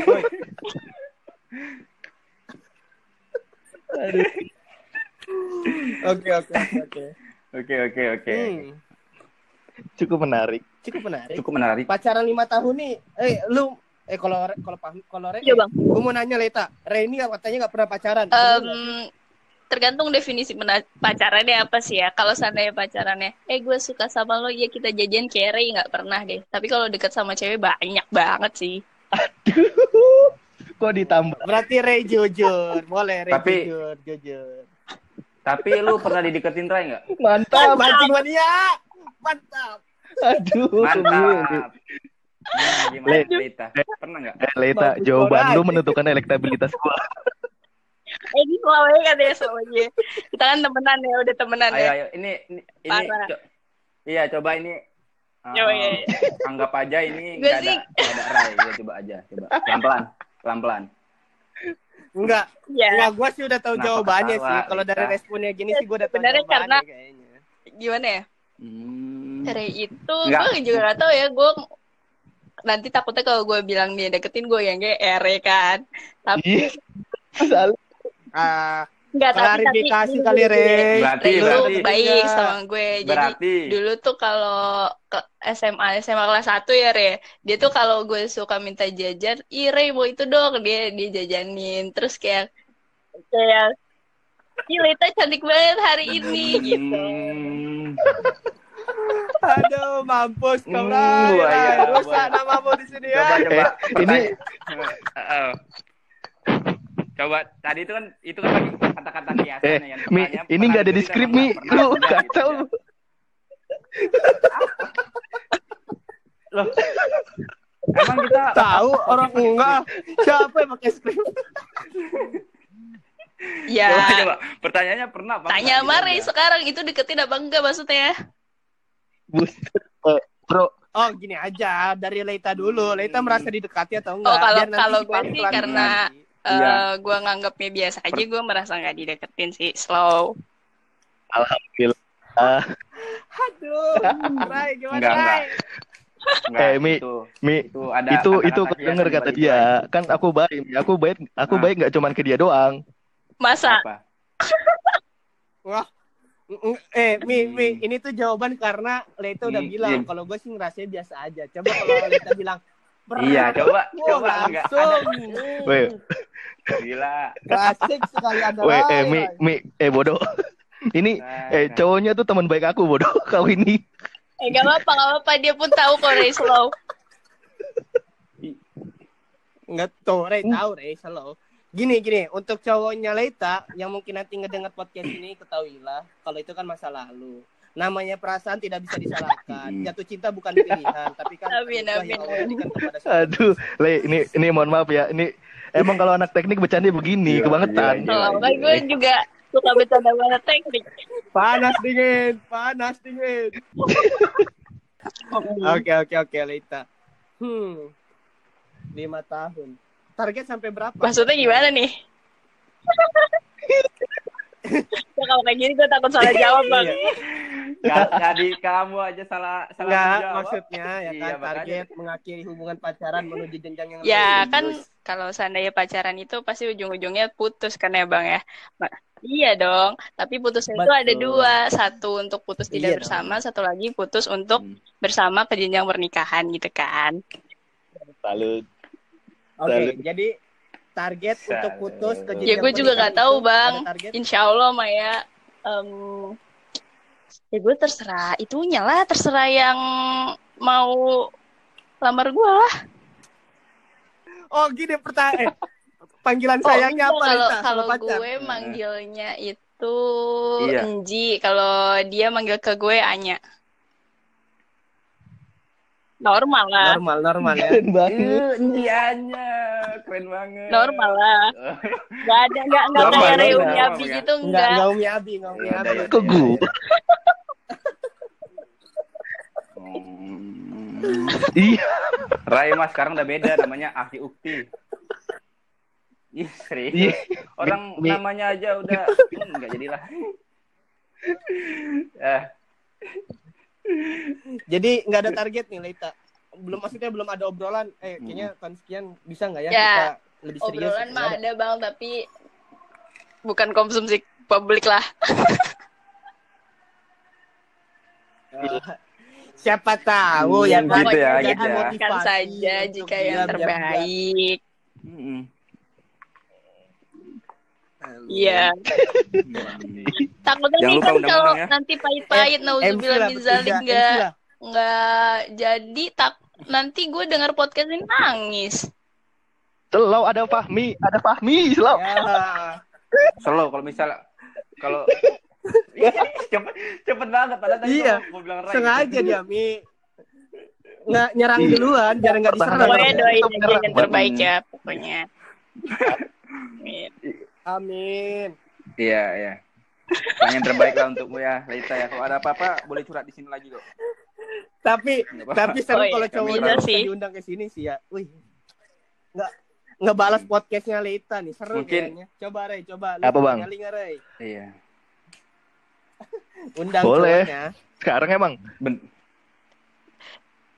Oke oke oke, oke. Oke, oke, oke. Hmm, Cukup menarik. cukup menarik. Cukup menarik. Pacaran lima tahun nih, eh lu eh kalau kalau kalau Re, Iya, Bang. gue mau nanya Leta, Re ini katanya nggak pernah pacaran. Nggak? tergantung definisi pacarannya apa sih ya. Kalau seandainya pacarannya, eh gue suka sama lo, ya kita jajan kere nggak pernah deh. Tapi kalau deket sama cewek banyak banget sih. Kok ditambah? Berarti Re jujur, boleh Re Tapi- jujur, jujur. Tapi lu pernah dideketin Ray nggak? Mantap. Mancing mania, mantap. Aduh. Mantap. Gimana, gimana Le- Lita? Pernah nggak? Eh, Leta, Bagus jawaban lu menentukan elektabilitas gue. <laughs> Eh, ini selamanya kan ya selamanya. Kita kan temenan ya, udah temenan Ayo, ya. ayo. Ini, ini, ini. Co- iya, coba ini. uh, iya, iya. <laughs> Anggap aja ini Gue nggak ada, nggak ada Ray. Ya, coba aja. Coba. Pelan-pelan. Pelan-pelan. Enggak, Ya, enggak gue sih udah tahu Kenapa jawabannya ketawa, sih. Kalau dari responnya gini sih gue udah tahu Sebenarnya jawabannya karena- kayaknya. gimana ya? Hmm. Ray itu, gue juga gak tau ya, gue nanti takutnya kalau gue bilang dia deketin gue yang GR ya kan. Tapi Iya. Salah. Ah, Enggak, tapi klarifikasi tapi- kali Re. Berarti, berarti. baik sama gue. Jadi Berarti. dulu tuh kalau ke SMA SMA kelas 1 ya Re dia tuh kalau gue suka minta jajan ih Re mau itu dong dia dia jajanin terus kayak kayak Ih, Lita cantik banget hari ini gitu. Hmm. Aduh, mampus kau Hmm, Ray. buaya, Ray. Rusak buaya. namamu di sini ya. Coba, coba. Eh, ini- Heeh. Coba tadi itu kan itu kan lagi kata-kata kiasan Eh, ya. Mi, ini nggak ada di skrip, Mi. Lu tidak, gitu, kacau ya. Loh. Emang kita <laughs> Tahu orang enggak. Siapa yang pakai skrip? Ya, Coba, coba. Pertanyaannya pernah apa? tanya sama Re sekarang itu deketin apa enggak maksudnya? Buset. <laughs> Eh, bro, Oh, gini aja. Dari Leita dulu. Leita merasa didekati atau enggak? Oh, kalau- kalau gue sih karena- Iya. Eh, gue nganggapnya biasa aja, gue merasa nggak dideketin sih, slow. alhamdulillah. <laughs> Aduh, Ray gimana Enggak, enggak. Enggak, Eh, Mi, itu, Mi, itu ada itu itu denger di kata dia itu. kan aku baik aku baik aku Ah. baik nggak cuman ke dia doang Masa? <laughs> Wah. Eh, Mi, Mi, ini tuh jawaban karena Leita udah Hmm, bilang. iya. Kalau gue sih ngerasain biasa aja. Coba kalau Leita bilang, Iya, coba, Wah, coba enggak ada. langsung. Weh. Gila. Asik sekali ada Weh, eh mi mi eh bodoh <laughs> ini Nah, eh nah. cowoknya tuh teman baik aku bodoh <laughs> kau ini Eh, gak apa-apa, gak apa-apa. Dia pun tahu kok Ray slow. Enggak tahu, Ray tahu, Ray selalu. Gini, gini, untuk cowoknya Leita yang mungkin nanti ngedengar podcast ini ketahuilah kalau itu kan masa lalu. Namanya perasaan tidak bisa disalahkan. <laughs> Jatuh cinta bukan pilihan, tapi kan Amin, amin, yang kepada aduh le ini ini mohon maaf ya ini emang kalau anak teknik bercanda begini Iya, kebangetan iya, Kalau kan gue juga suka bercanda banget teknik. Panas dingin, panas dingin. <laughs> Oke, oke, oke, Leita. Hmm. Lima tahun. Target sampai berapa? Maksudnya gimana nih? <laughs> Ya, kalau kayak gini gue takut salah jawab bang. Iya. Tadi kamu aja salah salah Enggak, menjawab. maksudnya ya Iya, kan makanya. target mengakhiri hubungan pacaran menuju jenjang yang Ya lebih kan serius. kalau seandainya pacaran itu pasti ujung-ujungnya putus kan ya bang ya. Ma- Iya dong, tapi putusnya itu ada dua, satu untuk putus Iya tidak dong. bersama, satu lagi putus untuk Hmm. bersama ke jenjang pernikahan gitu kan. salut Oke, Salut. jadi target Salut. untuk putus ke Ya gue juga nggak tahu bang. Insya Allah Maya, em, ya gue terserah itunya lah, terserah yang mau lamar gue lah. Oh gini pertanyaan. panggilan Oh, sayangnya enggak, apa kalau kalau pacar? gue manggilnya itu Iya. Enji, kalau dia manggil ke gue Anya. Normal lah, Normal, normal ya. keren banget Indianya keren banget. normal lah. <laughs> Gak ada, gak, gak Normal, kayak reuni abi gitu, Enggak, enggak. enggak Umi Abi, enggak Umi Iya, Abi. iya, ke gue Hmm. iya Rai mas sekarang udah beda namanya Aki Ukti. Ih, serius. Iya. Orang namanya aja udah enggak jadilah. eh. Jadi nggak ada target nih Leita. Belum maksudnya belum ada obrolan. Eh kayaknya tahun sekian bisa nggak ya, Ya, kita lebih serius? Obrolan mah ada. ada bang, tapi bukan konsumsi publik lah. Eh, <laughs> siapa tahu ya Hmm, gitu ya, Jadi gitu ya. motivasi Kan saja jika yang biar- terbaik. Mm-mm. Iya. <laughs> Takutnya Jangan nih lupa kan kalau ya. nanti pahit-pahit MC nauzubillah lah, min zalik MC nggak lah. nggak jadi tak nanti gue dengar podcast ini nangis. Selalu ada Fahmi, ada Fahmi, selalu. Ya. Slow kalau misalnya kalau <laughs> cepet cepet banget padahal tadi Iya. mau, mau bilang Rai. Sengaja dia Mi nggak nyerang duluan biar nggak diserang. Pokoknya doain aja yang terbaik ya pokoknya. Amin. <laughs> Amin. Iya, iya. Yang yang terbaik lah untukmu ya, Leita ya. Kalau ada apa-apa boleh curhat di sini lagi kok. Tapi tapi seru Oh, iya. kalau cowok Bisa bisa sih. diundang ke sini sih ya. Wih. Nggak ngebalas podcastnya Leita nih seru Mungkin- kayaknya. Coba Ray, coba. Lu Apa, Bang? Nyali nggak, Ray? Iya. <laughs> Undang Boleh. cowoknya. Sekarang emang Ben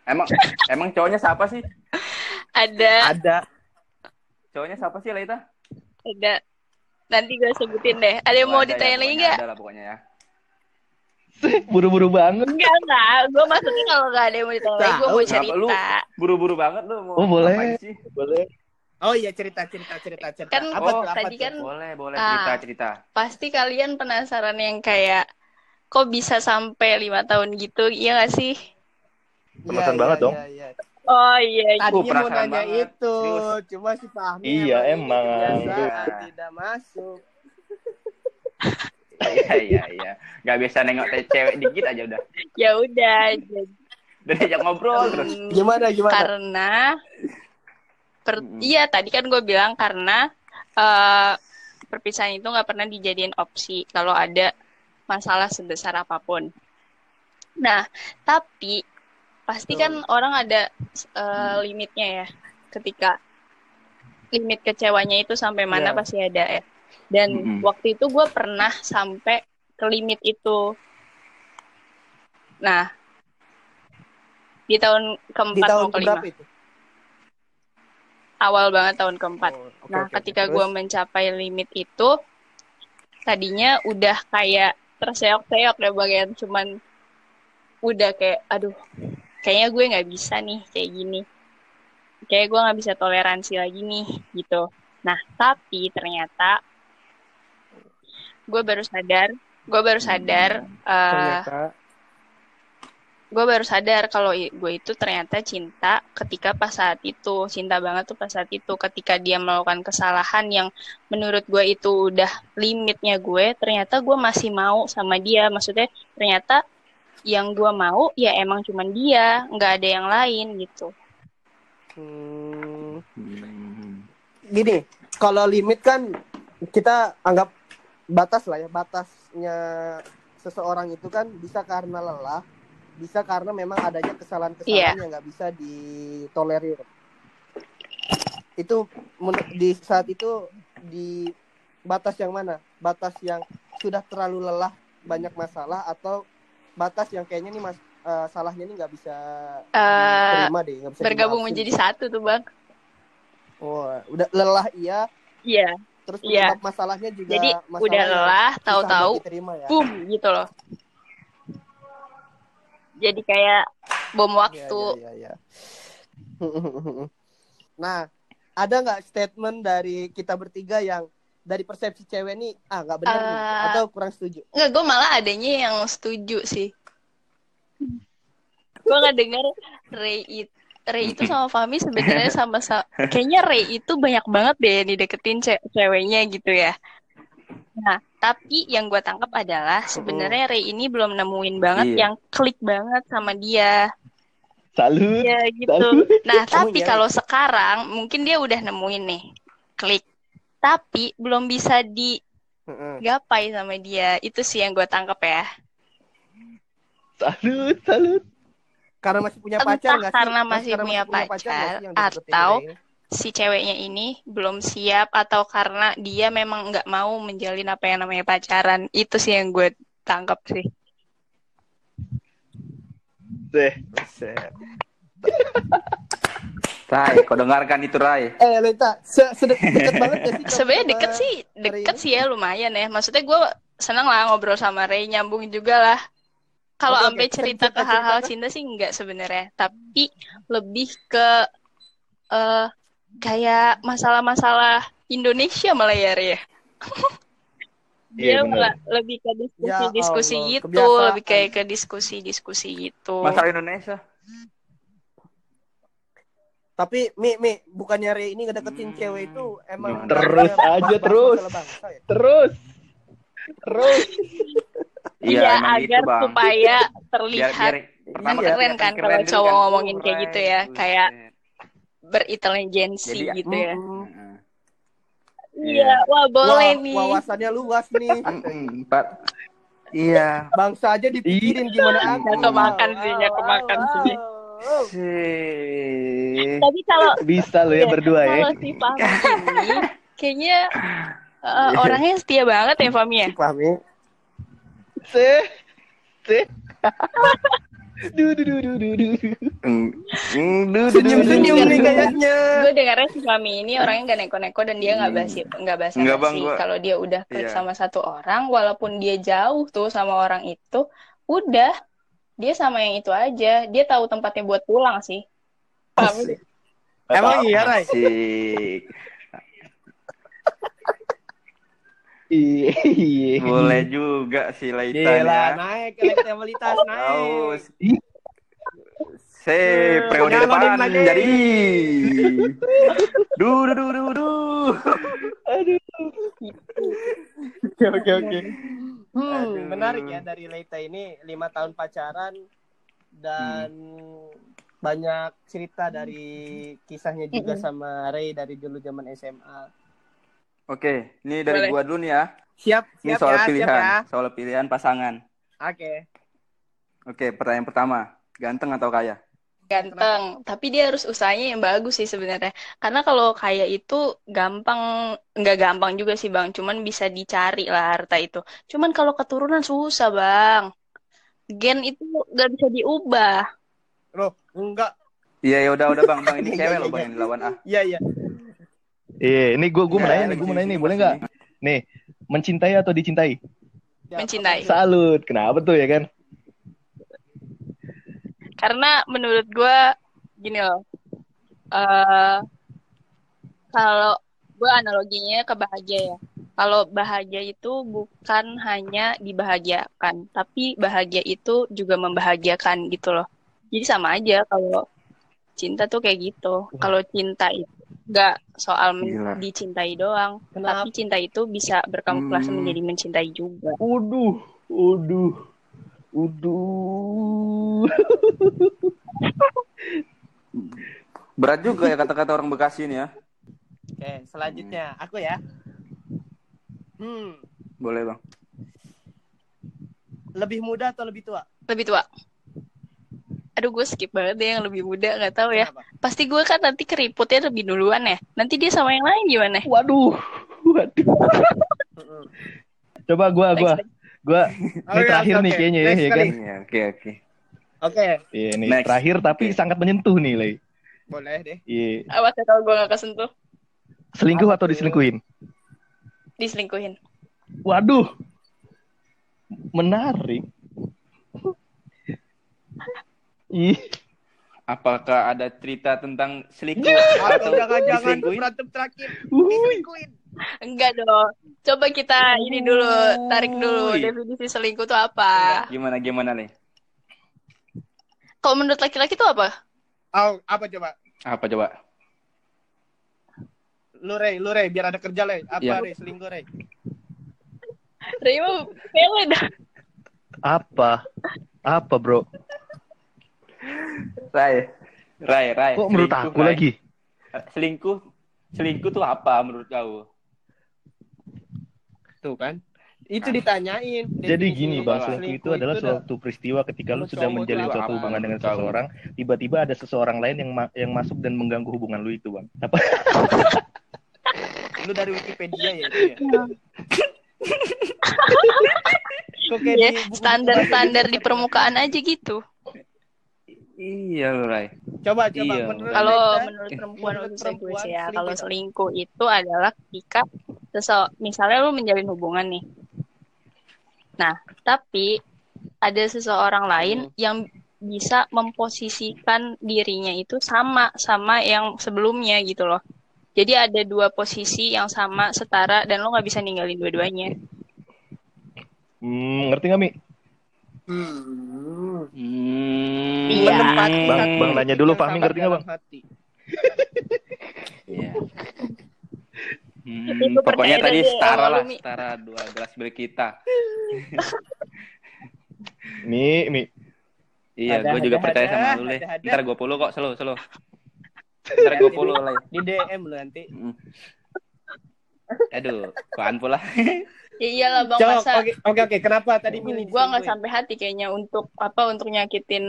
Emang emang cowoknya siapa sih? Ada Ada. Cowoknya siapa sih Leita? ada nanti gue sebutin deh. Ada yang mau ada ya, ditanya lagi nggak? Ada lah pokoknya ya. <laughs> buru-buru banget. Enggak enggak. Gue maksudnya kalau nggak ada yang mau ditanya lagi, gue mau kenapa lu? cerita. Buru-buru banget lu mau Oh, boleh. sih? Boleh. Oh iya cerita cerita cerita cerita. Kan apa oh, tuh, apa tadi tuh? kan Boleh, boleh Ah. cerita cerita. pasti kalian penasaran yang kayak kok bisa sampai lima tahun gitu, iya gak sih? Penasaran Iya, banget iya, dong. Ah, iya, iya. Oh iya. Tadinya mau penasaran nanya banget. itu, Serius. cuma si Fahmi Iya, emang. Iya. tidak masuk. <laughs> Iya, iya, iya. Gak bisa nengok teh cewek dikit aja udah. Ya udah. jadi, Udah diajak ngobrol terus. <laughs> Gimana gimana? Karena per- iya tadi kan gue bilang karena eh, perpisahan itu nggak pernah dijadiin opsi kalau ada masalah sebesar apa pun. Nah, tapi pasti kan orang ada eh, limitnya ya. Ketika limit kecewanya itu sampai mana Iya. pasti ada ya. Dan Mm-mm. waktu itu gue pernah sampai ke limit itu. Nah, di tahun Di keempat tahun mau kelima itu? awal banget tahun keempat. Oh, oke, nah, oke. ketika Terus? gue mencapai limit itu, tadinya udah kayak terseok-seok deh bagian cuman udah kayak, aduh, kayaknya gue nggak bisa nih kayak gini. Kayak gue nggak bisa toleransi lagi nih gitu. Nah, tapi ternyata gue baru sadar, gue baru sadar, eh, ternyata gue baru sadar kalau gue itu ternyata cinta ketika pas saat itu cinta banget tuh pas saat itu ketika dia melakukan kesalahan yang menurut gue itu udah limitnya gue ternyata gue masih mau sama dia maksudnya ternyata yang gue mau ya emang cuman dia nggak ada yang lain gitu hmm, gini, kalau limit kan kita anggap batas lah ya, batasnya seseorang itu kan bisa karena lelah, bisa karena memang adanya kesalahan-kesalahan Iya. yang nggak bisa ditolerir. Itu di saat itu di batas yang mana? Batas yang sudah terlalu lelah, banyak masalah atau batas yang kayaknya nih mas eh, salahnya ini nggak bisa Eh, diterima deh, nggak bisa bergabung dimaafin. menjadi satu tuh bang Oh, udah lelah iya, iya terus Iya. penyebab masalahnya juga jadi masalah udah lelah tahu-tahu ya. boom gitu loh jadi kayak bom Iya, waktu iya, iya, iya. <laughs> nah, ada nggak statement dari kita bertiga yang dari persepsi cewek nih ah nggak benar nih Eh, atau kurang setuju? Nggak, gue malah adanya yang setuju sih. gue nggak denger Ray itu Ray itu sama Fahmi sebenarnya sama sa kayaknya Ray itu banyak banget deh yang dideketin ce- ceweknya gitu ya. Nah, tapi yang gue tangkap adalah sebenarnya Ray ini belum nemuin banget Iya. yang klik banget sama dia. Salut. Ya gitu. Salut. Nah, tapi kalau sekarang mungkin dia udah nemuin nih klik. Tapi belum bisa digapai Heeh. sama dia. Itu sih yang gue tangkap ya. Salut, salut. Karena masih punya Entah pacar nggak sih? karena Mas, masih karena punya nggak pacar, sih yang dideketin atau Ray? si ceweknya ini belum siap atau karena dia memang nggak mau menjalin apa yang namanya pacaran itu sih yang gue tangkap sih Deh. Rai, kau dengarkan itu Rai. Eh, Leta, se sedek deket banget ya sih? Sebenarnya deket sih, deket sih ya lumayan ya. Maksudnya gue seneng lah ngobrol sama Ray, nyambung juga lah. Kalau oke. sampai cerita ke hal-hal cinta sih enggak sebenarnya, tapi lebih ke eh kayak masalah-masalah Indonesia malah ya Ray ya. Iya, Dia bener. lebih ke diskusi-diskusi Ya gitu, kebiasaan. lebih kayak ke diskusi-diskusi gitu. Masalah Indonesia. Tapi Mi, Mi, bukannya Ray ini ngedeketin Hmm. cewek itu emang? Terus aja, bahas terus. bangsa ya? Terus. Terus. <laughs> Iya, Iya, emang agar Bang. supaya Biar, terlihat biar pertama Iya. keren kan kalau cowok kan. ngomongin kayak gitu ya, kayak berintelijensi Jadi, gitu ya. Heeh. Iya, wah boleh Wah, nih. wawasannya luas nih. <laughs> Pak. Iya. Bangsa aja dipikirin gimana aku. Nggak kemakan sih, nggak kemakan sih. Sih. Tapi kalau Bisa lo ya berdua ya. kalau si Fahmi kayaknya uh, orangnya setia banget ya Fahmi ya. Paham ya? Se. Se. Du du du du du du. Senyum-senyum nih Iya. kayaknya. Gue dengarnya si Fahmi ini orangnya gak neko-neko dan dia nggak basi nggak basi Nggak, Bang, gua- Kalau dia udah klik Iya. sama satu orang, walaupun dia jauh tuh sama orang itu, udah dia sama yang itu aja. Dia tahu tempatnya buat pulang sih. Emang iya, Ray? Sih. <laughs> Iya. iya. Boleh juga sih Laitan Gila, ya. naik elektabilitas naik. Se, Eh, periode nyalonin depan jadi. Du du du du du. Oke, oke, oke. Hmm, Aduh. menarik ya dari Leita ini lima tahun pacaran dan banyak cerita dari kisahnya juga sama Ray dari dulu zaman SMA. Oke, ini dari Boleh. gua dulu nih ya. Siap, Ini siap soal ya, pilihan, siap ya. soal pilihan pasangan. Oke. Oke, pertanyaan pertama, ganteng atau kaya? Ganteng, tapi dia harus usahanya yang bagus sih sebenarnya. Karena kalau kaya itu gampang, nggak gampang juga sih bang. Cuman bisa dicari lah harta itu. Cuman kalau keturunan susah bang. Gen itu nggak bisa diubah. Loh, enggak. Iya ya udah udah bang, bang ini <laughs> Iya, cewek loh bang iya. yang dilawan ah. Iya, iya. Iya, ini gue gue Iya, menanya nih, lagi gue menanya nih, boleh nggak? Nih, mencintai atau dicintai? Ya, Mencintai. Salut. Kenapa tuh ya kan? Karena menurut gue gini loh. eh kalau gue analoginya ke bahagia ya. Kalau bahagia itu bukan hanya dibahagiakan, tapi bahagia itu juga membahagiakan gitu loh. Jadi sama aja kalau cinta tuh kayak gitu. Kalau cinta itu nggak soal Gila. dicintai doang, Kenapa? tapi cinta itu bisa berkamuflase Hmm. menjadi mencintai juga. Uduh, uduh, uduh. Berat juga ya kata-kata orang Bekasi ini ya. Oke, selanjutnya aku ya. Hmm, Boleh bang. lebih muda atau lebih tua? Lebih tua. Aduh gue skip banget deh yang lebih muda nggak tahu ya. Kenapa? Pasti gue kan nanti keriputnya lebih duluan ya. Nanti dia sama yang lain gimana? Waduh, <laughs> waduh. Coba gua, gua, gua. <laughs> Ini Oke, terakhir oke, nih kayaknya ya, Next ya kali. kan? Iya, oke oke. Oke, Iya, ini Next. terakhir tapi Oke. sangat menyentuh nih, Lei. boleh deh. Iya. Awas ya kalau gue gak kesentuh. Selingkuh atau diselingkuhin? Diselingkuhin. Waduh. Menarik. Ih, <laughs> Apakah ada cerita tentang selingkuh Atau jangan-jangan berantem terakhir wuih. diselingkuhin. Enggak dong. Coba kita ini dulu, tarik dulu definisi selingkuh itu apa. Gimana gimana nih? Kalau menurut laki-laki itu apa? Oh, apa coba? Apa coba? Lu Rey, lu Rey, biar ada kerja Rey. Apa Iya. Rey, selingkuh Rey? Rimo pele dah. apa? Apa, Bro? Rai, Rai, Rai. Kok menurut aku Rai. lagi? Selingkuh, selingkuh tuh apa menurut kau? Tuh kan. Itu ditanyain. Jadi gini, Bang, selingkuh selingkuh itu adalah suatu peristiwa ketika lu sedang cowok menjalin itu suatu apa hubungan dengan seseorang, tiba-tiba ada seseorang lain yang ma- yang masuk dan mengganggu hubungan lu itu, Bang. Apa? Lu dari Wikipedia ya itu ya. <laughs> Kok kayak Ya, di buku-buku standar-standar bahasa di permukaan aja gitu. Iya lu Ray. Coba coba Iya. menurut Kalau menurut perempuan menurut perempuan, gue sih ya, kalau selingkuh itu adalah ketika sese- misalnya lu menjalin hubungan nih. Nah, tapi ada seseorang lain Hmm. yang bisa memposisikan dirinya itu sama sama yang sebelumnya gitu loh. Jadi ada dua posisi yang sama setara dan lo nggak bisa ninggalin dua-duanya. Hmm, ngerti nggak Mi? Hmm. Hmm. Iya. Bang- Bang nanya dulu, Fahmi ngerti nggak, Bang? hati. Iya. Hmm, pokoknya tadi setara lah, setara dua gelas bir kita. Mi, Mi. Iya, gue juga ada, percaya ada, sama lu, Le. Ntar gue follow kok, selalu, selalu. Ntar gue follow, Le. Di DM lu nanti. Hmm. Aduh, kok pula. <laughs> Ya iyalah bang Coba, masa oke oke oke. Kenapa tadi milih gue nggak sampai hati kayaknya untuk apa untuk nyakitin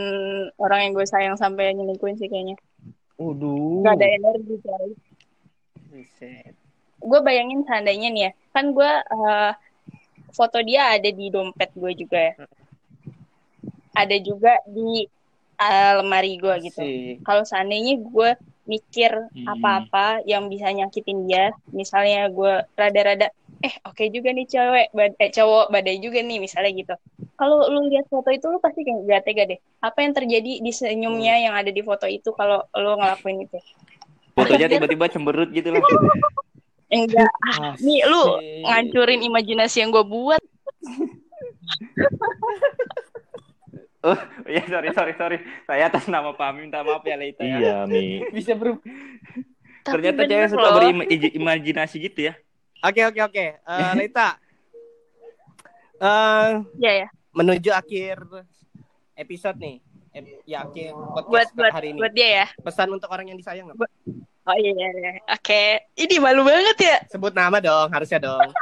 orang yang gue sayang sampai nyelingkuhin sih kayaknya. Waduh. Gak ada energi guys. Gue bayangin seandainya nih ya kan gue eh, foto dia ada di dompet gue juga ya ada juga di eh, lemari gue gitu kalau seandainya gue mikir Hmm. apa-apa yang bisa nyakitin dia misalnya gue rada-rada eh oke juga nih cewek bad- eh cowok badai juga nih misalnya gitu kalau lu lihat foto itu lu pasti kayak gak tega deh apa yang terjadi di senyumnya yang ada di foto itu kalau lu ngelakuin itu Fotonya tiba-tiba cemberut gitu lah. <laughs> enggak ah, nih lu ngancurin imajinasi yang gue buat <laughs> Oh, iya sorry, sorry, sorry. Saya atas nama Pami minta maaf ya, Leita. ya. Iya, Mi. <laughs> Bisa berubah. Ternyata cewek suka loh. berimajinasi gitu ya. Oke oke oke. Eh, <laughs> Lita. Eh, ya ya menuju akhir episode nih. Ep- Ya akhir buat podcast buat hari ini. buat dia ya Pesan untuk orang yang disayang apa? oh iya iya, iya. oke ini malu banget ya Sebut nama dong, harusnya dong. <laughs>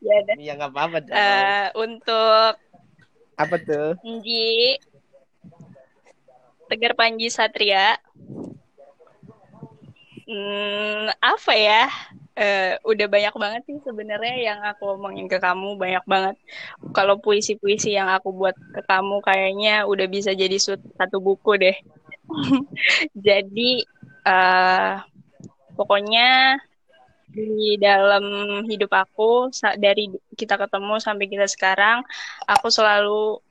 ya udah. Iya nggak apa-apa dong. Eh, untuk Apa tuh? Nji Tegar Panji Satria hmm, apa ya? Eh, udah banyak banget sih sebenarnya yang aku omongin ke kamu banyak banget. Kalau puisi-puisi yang aku buat ke kamu kayaknya udah bisa jadi satu buku deh. <laughs> Jadi eh pokoknya di dalam hidup aku dari kita ketemu sampai kita sekarang aku selalu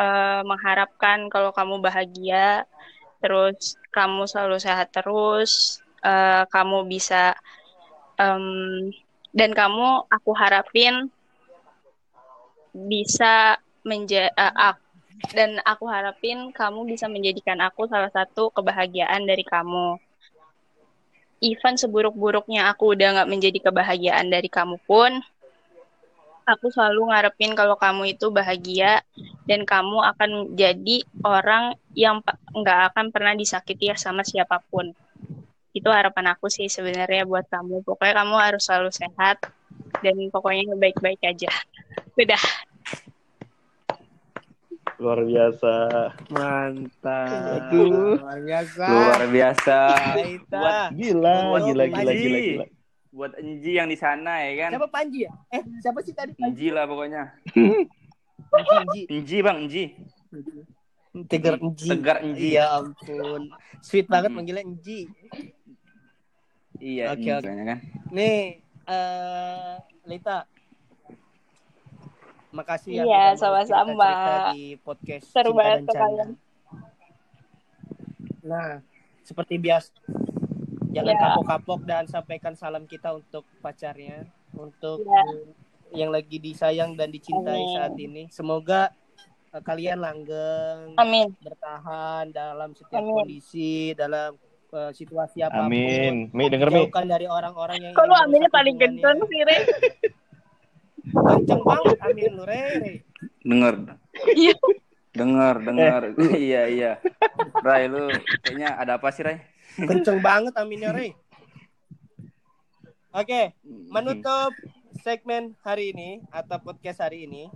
eh, mengharapkan kalau kamu bahagia terus kamu selalu sehat terus eh, kamu bisa em, dan kamu aku harapin bisa menja eh, ak- dan aku harapin kamu bisa menjadikan aku salah satu kebahagiaan dari kamu. Even seburuk-buruknya aku udah nggak menjadi kebahagiaan dari kamu pun aku selalu ngarepin kalau kamu itu bahagia dan kamu akan jadi orang yang nggak akan pernah disakiti ya sama siapa pun itu harapan aku sih sebenarnya buat kamu pokoknya kamu harus selalu sehat dan pokoknya baik-baik aja <laughs> udah Luar biasa. Mantap. Aduh. Luar biasa. Luar biasa. Buat Gila, gila, Panji. gila, gila, gila. Buat Enji yang di sana ya kan. Siapa Panji ya? Eh, siapa sih tadi? Panji. Enji lah pokoknya. Panji. <laughs> Enji bang, Enji. Tegar Enji. Tegar Enji. Ya ampun. Sweet banget Hmm. manggilnya Enji. Iya, Oke, Enji oke. pokoknya kan. Nih, eh Lita. Makasih ya Iya, sama-sama. di podcast Seru banget kalian. Nah, seperti biasa jangan Ya. kapok-kapok dan sampaikan salam kita untuk pacarnya, untuk Ya. yang lagi disayang dan dicintai Amin. saat ini. Semoga eh, kalian langgeng, amin bertahan dalam setiap Amin. kondisi, dalam eh, situasi apa pun. Amin. Mi, denger Mi. Jauhkan dari orang-orang yang ingin aminnya paling kenceng sih Re Kenceng banget amin lu, Re. Re. Dengar, Iya. dengar, dengar. <laughs> iya, iya. Ray, lu kayaknya ada apa sih, Ray? Kenceng banget aminnya, Re. Oke, menutup segmen hari ini atau podcast hari ini,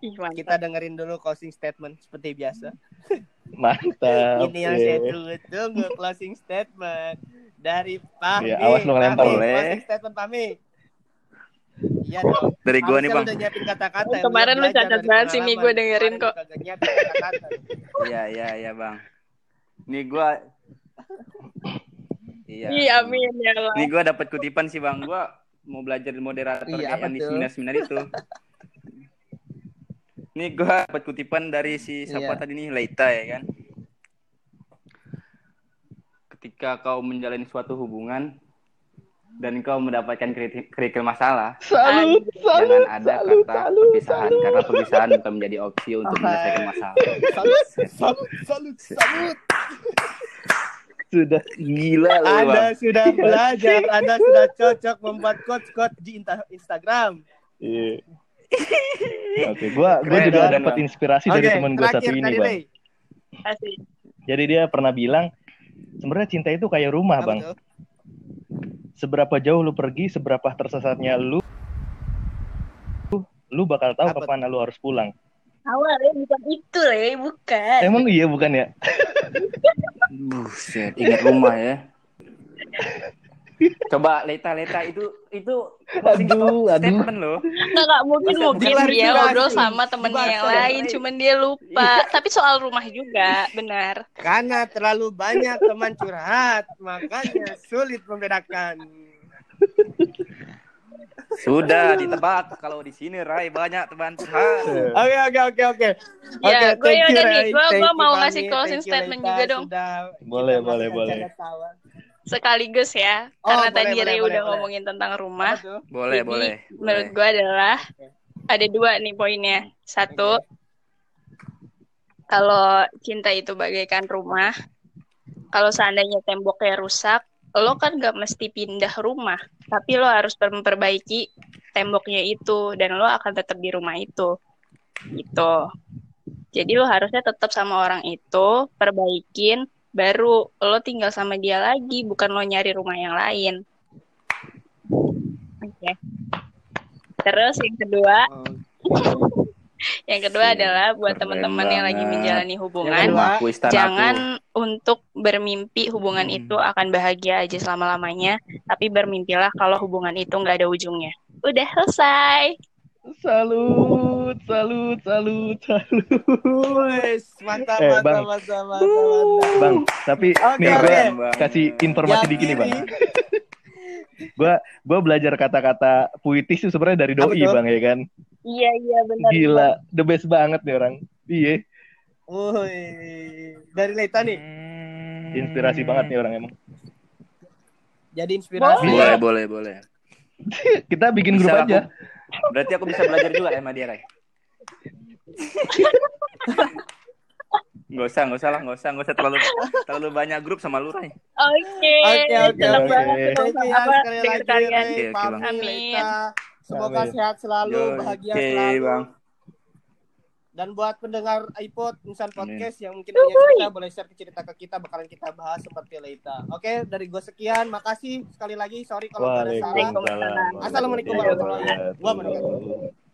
Ih, mantap. kita dengerin dulu closing statement seperti biasa. Mantap. Ini yang saya tunggu-tunggu closing statement dari Pami. Iya, awas lu ngelempar, Le. Closing statement Pami. Iya dong. Dari gua nih, Bang. lu udah nyiapin kata-kata. ya, Kemarin lu dari banget sih nih, gua dengerin kok. lu. Iya, iya, iya, Bang. Nih gua Iya. Iya, amin ya Allah. Nih gua dapat kutipan sih, Bang. Gua mau belajar moderator Iya, apa yang di seminar-seminar itu. Nih gua dapat kutipan dari si siapa Iya. tadi nih, Leita ya kan. Ketika kau menjalani suatu hubungan dan kau mendapatkan kritik kerikil masalah, Salut, jangan ada kata perpisahan karena perpisahan bukan menjadi opsi untuk menyelesaikan masalah. Salut, salut, salut, salut. Sudah Gila lu, Anda Bang. sudah <laughs> belajar, Anda sudah cocok membuat quotes-quotes di insta- Instagram. Iya. <laughs> Oke, gua gua Keren, juga dapat inspirasi dari Oke, teman gua satu ini, Bang. Jadi dia pernah bilang sebenarnya cinta itu kayak rumah, Apa Bang. Seberapa jauh lu pergi, seberapa tersesatnya lu lu bakal tahu Apa ke mana lu harus pulang. Awalnya bukan itu, Le, bukan. Emang iya bukan ya? Buset, ingat rumah ya. Coba Leta Leta itu itu Aduh, aduh. statement loh. Nggak mungkin mungkin dia ngobrol sama temennya yang ya. lain, cuman dia lupa. Tapi soal rumah juga, benar. Karena terlalu banyak teman curhat, makanya sulit membedakan. Sudah ditebak kalau di sini Rai banyak teman curhat. Oke oke oke oke. Ya, Oke, gue you, udah nih, gue gue mau ngasih closing statement juga dong. Sudah Boleh, boleh, boleh. Sekaligus ya, Oh, karena boleh, tadi boleh, udah boleh. ngomongin tentang rumah. Boleh, Jadi, boleh. Menurut gue adalah ada dua nih poinnya. Satu, kalau cinta itu bagaikan rumah, kalau seandainya temboknya rusak, lo kan gak mesti pindah rumah, tapi lo harus memperbaiki temboknya itu dan lo akan tetap di rumah itu. Gitu. Jadi lo harusnya tetap sama orang itu, perbaikin, baru lo tinggal sama dia lagi, bukan lo nyari rumah yang lain. Oke. Terus yang kedua, yang kedua Sip, adalah buat teman-teman yang lagi menjalani hubungan, jangan untuk bermimpi hubungan Hmm. itu akan bahagia aja selama-lamanya, tapi bermimpilah kalau hubungan itu nggak ada ujungnya. Udah selesai. Salut, salut, salut, salut. Mantap, Eh, Bang. mantap, mantap, mantap. Bang, tapi Oke, nih gue kasih informasi Yang dikit nih, Bang. Gua gua belajar kata-kata puitis itu sebenarnya dari doi? Bang, ya kan? Iya iya benar. Gila, the best banget nih orang. Iya, Woi, dari Leta nih. inspirasi banget nih orang emang. Jadi inspirasi. Boleh, boleh, boleh. <laughs> Kita bikin Bisa grup aku- aja. Berarti aku bisa belajar juga ya sama dia, Rai? <laughs> Nggak usah, nggak usah lah, nggak usah, nggak usah terlalu terlalu banyak grup sama lu, Rai. Oke. Oke, oke, oke. sekali lagi kalian. Ray, Oke, Semoga Amin. sehat selalu, Yo, bahagia Oke, selalu. Bang. Dan buat pendengar iPod Insan Amin. Podcast yang mungkin punya cerita boleh share ke cerita ke kita bakalan kita bahas seperti Leta. Oke, dari gue sekian. Makasih sekali lagi. Sorry kalau ada salah. Assalamualaikum warahmatullahi wabarakatuh.